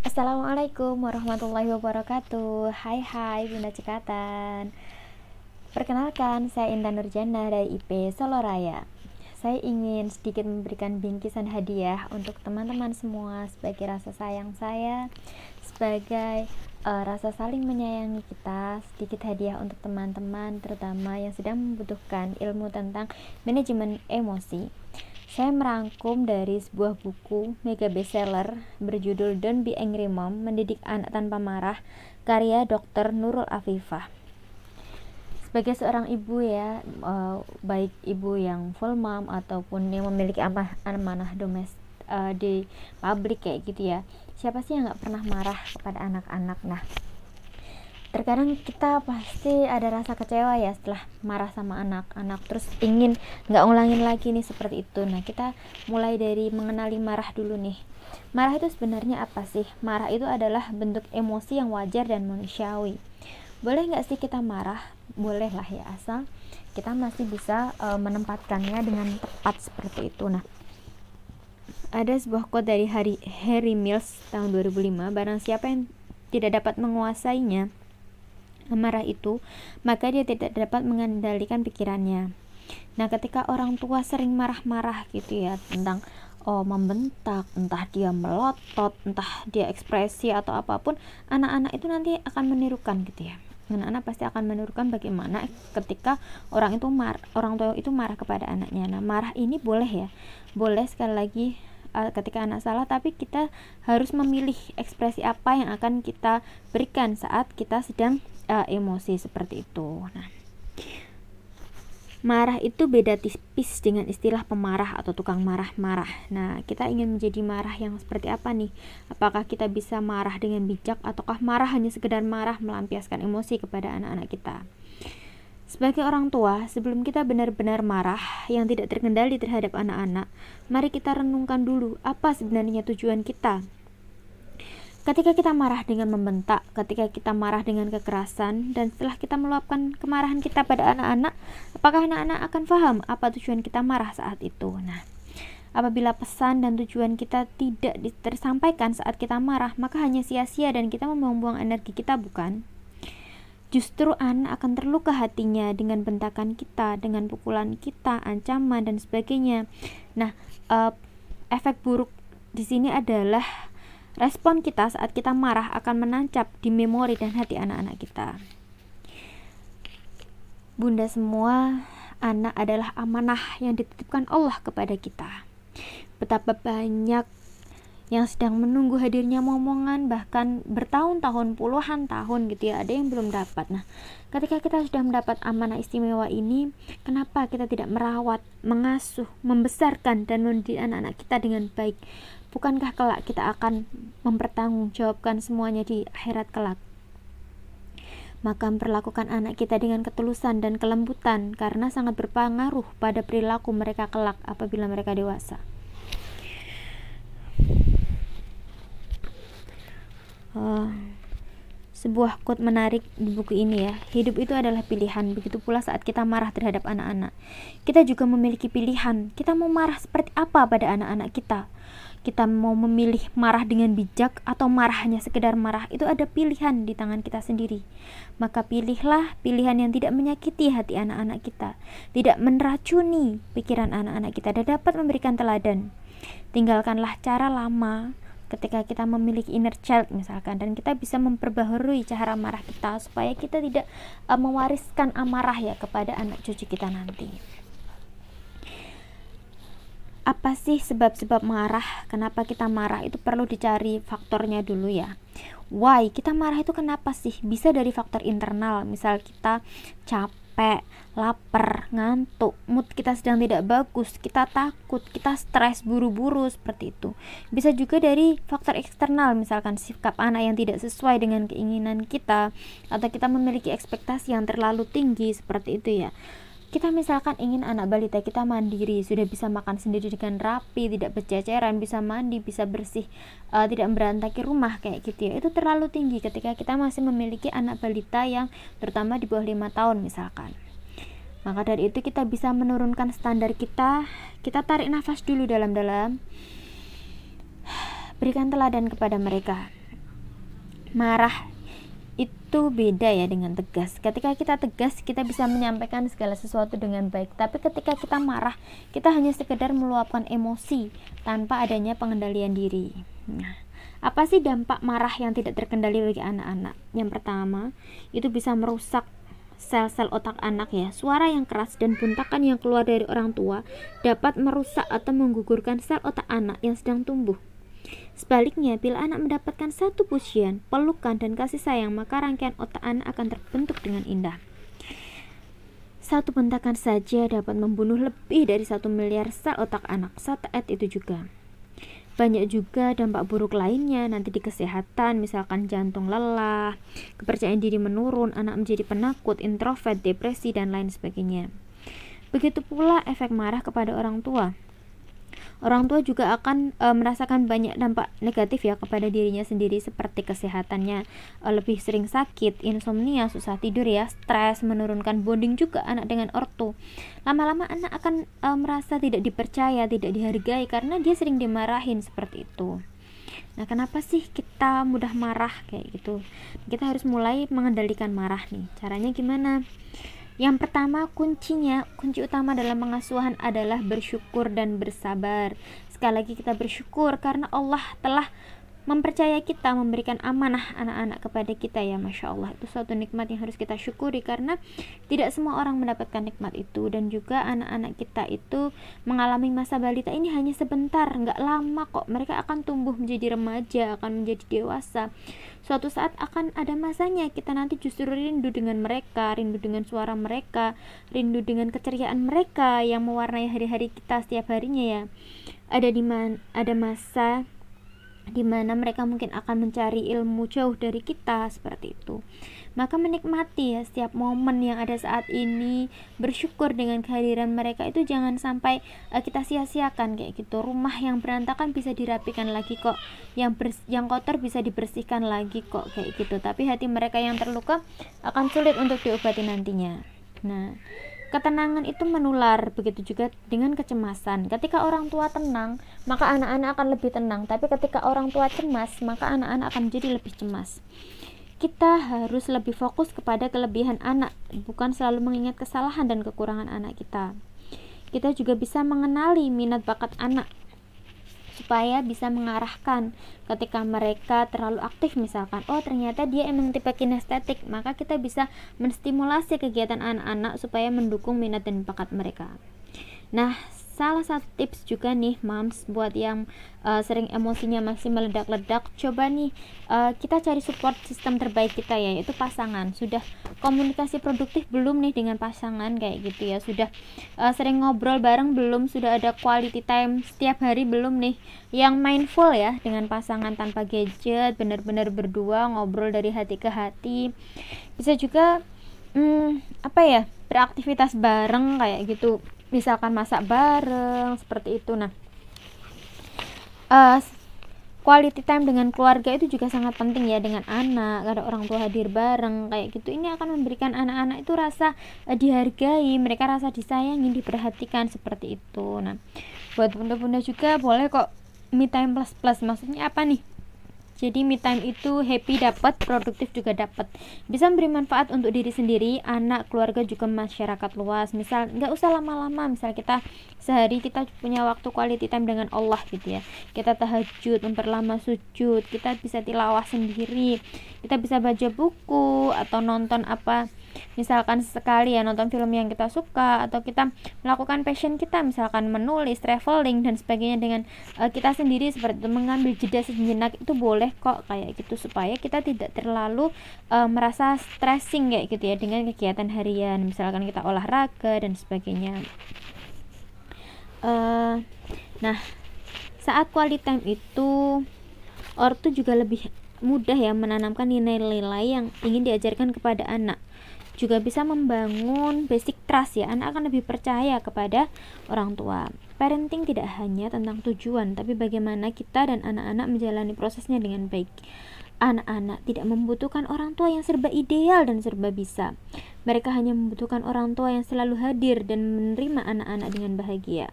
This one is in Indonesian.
Assalamualaikum warahmatullahi wabarakatuh. Hai hai Bunda Cekatan Perkenalkan saya Intan Nurjana dari IP Solo Raya. Saya ingin sedikit memberikan bingkisan hadiah untuk teman-teman semua Sebagai rasa sayang saya Sebagai uh, rasa saling menyayangi kita. Sedikit hadiah untuk teman-teman Terutama yang sedang membutuhkan ilmu tentang manajemen emosi saya merangkum dari sebuah buku mega bestseller berjudul Don't Be Angry Mom, Mendidik Anak Tanpa Marah, karya Dr. Nurul Afifah. Sebagai seorang ibu ya, eh, baik ibu yang full mom ataupun yang memiliki amanah domestik uh, di pabrik kayak gitu ya. Siapa sih yang nggak pernah marah kepada anak-anak? Nah, terkadang kita pasti ada rasa kecewa ya setelah marah sama anak-anak. Terus ingin nggak ngulangin lagi nih seperti itu. Nah kita mulai dari mengenali marah dulu nih. Marah itu sebenarnya apa sih? Marah itu adalah bentuk emosi yang wajar dan manusiawi. Boleh nggak sih kita marah? Boleh lah ya asal kita masih bisa uh, menempatkannya dengan tepat seperti itu. Nah ada sebuah quote dari Harry, Harry Mills tahun 2005 barang siapa yang tidak dapat menguasainya marah itu, maka dia tidak dapat mengendalikan pikirannya. Nah, ketika orang tua sering marah-marah gitu ya tentang oh membentak, entah dia melotot, entah dia ekspresi atau apa pun, anak-anak itu nanti akan menirukan gitu ya. Anak-anak pasti akan menirukan bagaimana ketika orang itu mar orang tua itu marah kepada anaknya. Nah, marah ini boleh ya. Boleh sekali lagi uh, ketika anak salah tapi kita harus memilih ekspresi apa yang akan kita berikan saat kita sedang uh, emosi seperti itu. Nah, marah itu beda tipis dengan istilah pemarah atau tukang marah-marah. Nah, kita ingin menjadi marah yang seperti apa nih? Apakah kita bisa marah dengan bijak ataukah marah hanya sekedar marah melampiaskan emosi kepada anak-anak kita? Sebagai orang tua, sebelum kita benar-benar marah yang tidak terkendali terhadap anak-anak, mari kita renungkan dulu apa sebenarnya tujuan kita Ketika kita marah dengan membentak, ketika kita marah dengan kekerasan, dan setelah kita meluapkan kemarahan kita pada anak-anak, apakah anak-anak akan paham apa tujuan kita marah saat itu? Nah, apabila pesan dan tujuan kita tidak tersampaikan saat kita marah, maka hanya sia-sia dan kita membuang-buang energi kita, bukan? Justru anak akan terluka hatinya dengan bentakan kita, dengan pukulan kita, ancaman, dan sebagainya. Nah, uh, efek buruk di sini adalah Respon kita saat kita marah akan menancap di memori dan hati anak-anak kita. Bunda semua, anak adalah amanah yang dititipkan Allah kepada kita. Betapa banyak yang sedang menunggu hadirnya momongan bahkan bertahun-tahun puluhan tahun gitu ya ada yang belum dapat nah ketika kita sudah mendapat amanah istimewa ini kenapa kita tidak merawat mengasuh membesarkan dan mendidik anak-anak kita dengan baik Bukankah kelak kita akan mempertanggungjawabkan semuanya di akhirat kelak? Maka memperlakukan anak kita dengan ketulusan dan kelembutan karena sangat berpengaruh pada perilaku mereka kelak apabila mereka dewasa. Uh, sebuah quote menarik di buku ini ya. Hidup itu adalah pilihan, begitu pula saat kita marah terhadap anak-anak. Kita juga memiliki pilihan. Kita mau marah seperti apa pada anak-anak kita? Kita mau memilih marah dengan bijak atau marah hanya sekedar marah itu ada pilihan di tangan kita sendiri. Maka pilihlah pilihan yang tidak menyakiti hati anak-anak kita tidak meracuni pikiran anak-anak kita dan dapat memberikan teladan. Tinggalkanlah cara lama ketika kita memiliki inner child misalkan dan kita bisa memperbaharui cara marah kita supaya kita tidak uh, mewariskan amarah ya kepada anak cucu kita nanti apa sih sebab-sebab marah? Kenapa kita marah? Itu perlu dicari faktornya dulu ya. Why? Kita marah itu kenapa sih? Bisa dari faktor internal, misal kita capek, lapar, ngantuk, mood kita sedang tidak bagus, kita takut, kita stres buru-buru seperti itu. Bisa juga dari faktor eksternal, misalkan sikap anak yang tidak sesuai dengan keinginan kita atau kita memiliki ekspektasi yang terlalu tinggi seperti itu ya kita misalkan ingin anak balita kita mandiri sudah bisa makan sendiri dengan rapi tidak berceceran bisa mandi bisa bersih uh, tidak berantaki rumah kayak gitu ya. Itu terlalu tinggi ketika kita masih memiliki anak balita yang terutama di bawah lima tahun misalkan. Maka dari itu kita bisa menurunkan standar kita kita tarik nafas dulu dalam-dalam. Berikan teladan kepada mereka. Marah itu beda ya dengan tegas. Ketika kita tegas, kita bisa menyampaikan segala sesuatu dengan baik. Tapi ketika kita marah, kita hanya sekedar meluapkan emosi tanpa adanya pengendalian diri. Nah, apa sih dampak marah yang tidak terkendali bagi anak-anak? Yang pertama, itu bisa merusak sel-sel otak anak ya. Suara yang keras dan buntakan yang keluar dari orang tua dapat merusak atau menggugurkan sel otak anak yang sedang tumbuh. Sebaliknya, bila anak mendapatkan satu pujian, pelukan, dan kasih sayang, maka rangkaian otak anak akan terbentuk dengan indah. Satu bentakan saja dapat membunuh lebih dari satu miliar sel otak anak saat itu juga. Banyak juga dampak buruk lainnya nanti di kesehatan, misalkan jantung lelah, kepercayaan diri menurun, anak menjadi penakut, introvert, depresi, dan lain sebagainya. Begitu pula efek marah kepada orang tua orang tua juga akan e, merasakan banyak dampak negatif ya kepada dirinya sendiri seperti kesehatannya e, lebih sering sakit, insomnia, susah tidur ya, stres, menurunkan bonding juga anak dengan ortu. Lama-lama anak akan e, merasa tidak dipercaya, tidak dihargai karena dia sering dimarahin seperti itu. Nah, kenapa sih kita mudah marah kayak gitu? Kita harus mulai mengendalikan marah nih. Caranya gimana? Yang pertama, kuncinya, kunci utama dalam pengasuhan adalah bersyukur dan bersabar. Sekali lagi kita bersyukur karena Allah telah mempercaya kita memberikan amanah anak-anak kepada kita ya Masya Allah. Itu suatu nikmat yang harus kita syukuri karena tidak semua orang mendapatkan nikmat itu. Dan juga anak-anak kita itu mengalami masa balita ini hanya sebentar nggak lama kok. Mereka akan tumbuh menjadi remaja akan menjadi dewasa. Suatu saat akan ada masanya kita nanti justru rindu dengan mereka rindu dengan suara mereka rindu dengan keceriaan mereka yang mewarnai hari-hari kita setiap harinya ya. Ada di mana ada masa di mana mereka mungkin akan mencari ilmu jauh dari kita seperti itu. Maka menikmati ya setiap momen yang ada saat ini, bersyukur dengan kehadiran mereka itu jangan sampai uh, kita sia-siakan kayak gitu. Rumah yang berantakan bisa dirapikan lagi kok, yang bers yang kotor bisa dibersihkan lagi kok kayak gitu. Tapi hati mereka yang terluka akan sulit untuk diobati nantinya. Nah, Ketenangan itu menular, begitu juga dengan kecemasan. Ketika orang tua tenang, maka anak-anak akan lebih tenang. Tapi ketika orang tua cemas, maka anak-anak akan menjadi lebih cemas. Kita harus lebih fokus kepada kelebihan anak, bukan selalu mengingat kesalahan dan kekurangan anak kita. Kita juga bisa mengenali minat bakat anak supaya bisa mengarahkan ketika mereka terlalu aktif misalkan oh ternyata dia emang tipe kinestetik maka kita bisa menstimulasi kegiatan anak-anak supaya mendukung minat dan bakat mereka. Nah salah satu tips juga nih moms buat yang uh, sering emosinya masih meledak-ledak. Coba nih uh, kita cari support sistem terbaik kita ya yaitu pasangan. Sudah komunikasi produktif belum nih dengan pasangan kayak gitu ya? Sudah uh, sering ngobrol bareng belum? Sudah ada quality time setiap hari belum nih? Yang mindful ya dengan pasangan tanpa gadget benar-benar berdua ngobrol dari hati ke hati. Bisa juga hmm, apa ya beraktivitas bareng kayak gitu misalkan masak bareng seperti itu. Nah uh, quality time dengan keluarga itu juga sangat penting ya dengan anak ada orang tua hadir bareng kayak gitu. Ini akan memberikan anak-anak itu rasa uh, dihargai mereka rasa disayangi diperhatikan seperti itu. Nah buat bunda-bunda juga boleh kok me time plus plus. Maksudnya apa nih jadi me time itu happy dapat produktif juga dapat. Bisa memberi manfaat untuk diri sendiri anak keluarga juga masyarakat luas. Misal nggak usah lama-lama. Misal kita sehari kita punya waktu quality time dengan Allah gitu ya. Kita tahajud memperlama sujud kita bisa tilawah sendiri. Kita bisa baca buku atau nonton apa. Misalkan sekali ya nonton film yang kita suka atau kita melakukan passion kita. Misalkan menulis traveling dan sebagainya dengan uh, kita sendiri seperti itu. Mengambil jeda sejenak itu boleh kok kayak gitu supaya kita tidak terlalu uh, merasa stressing kayak gitu ya dengan kegiatan harian. Misalkan kita olahraga dan sebagainya. Uh, nah saat quality time itu ortu juga lebih mudah ya menanamkan nilai-nilai yang ingin diajarkan kepada anak juga bisa membangun basic trust ya. Anak akan lebih percaya kepada orang tua. Parenting tidak hanya tentang tujuan tapi bagaimana kita dan anak-anak menjalani prosesnya dengan baik. Anak-anak tidak membutuhkan orang tua yang serba ideal dan serba bisa. Mereka hanya membutuhkan orang tua yang selalu hadir dan menerima anak-anak dengan bahagia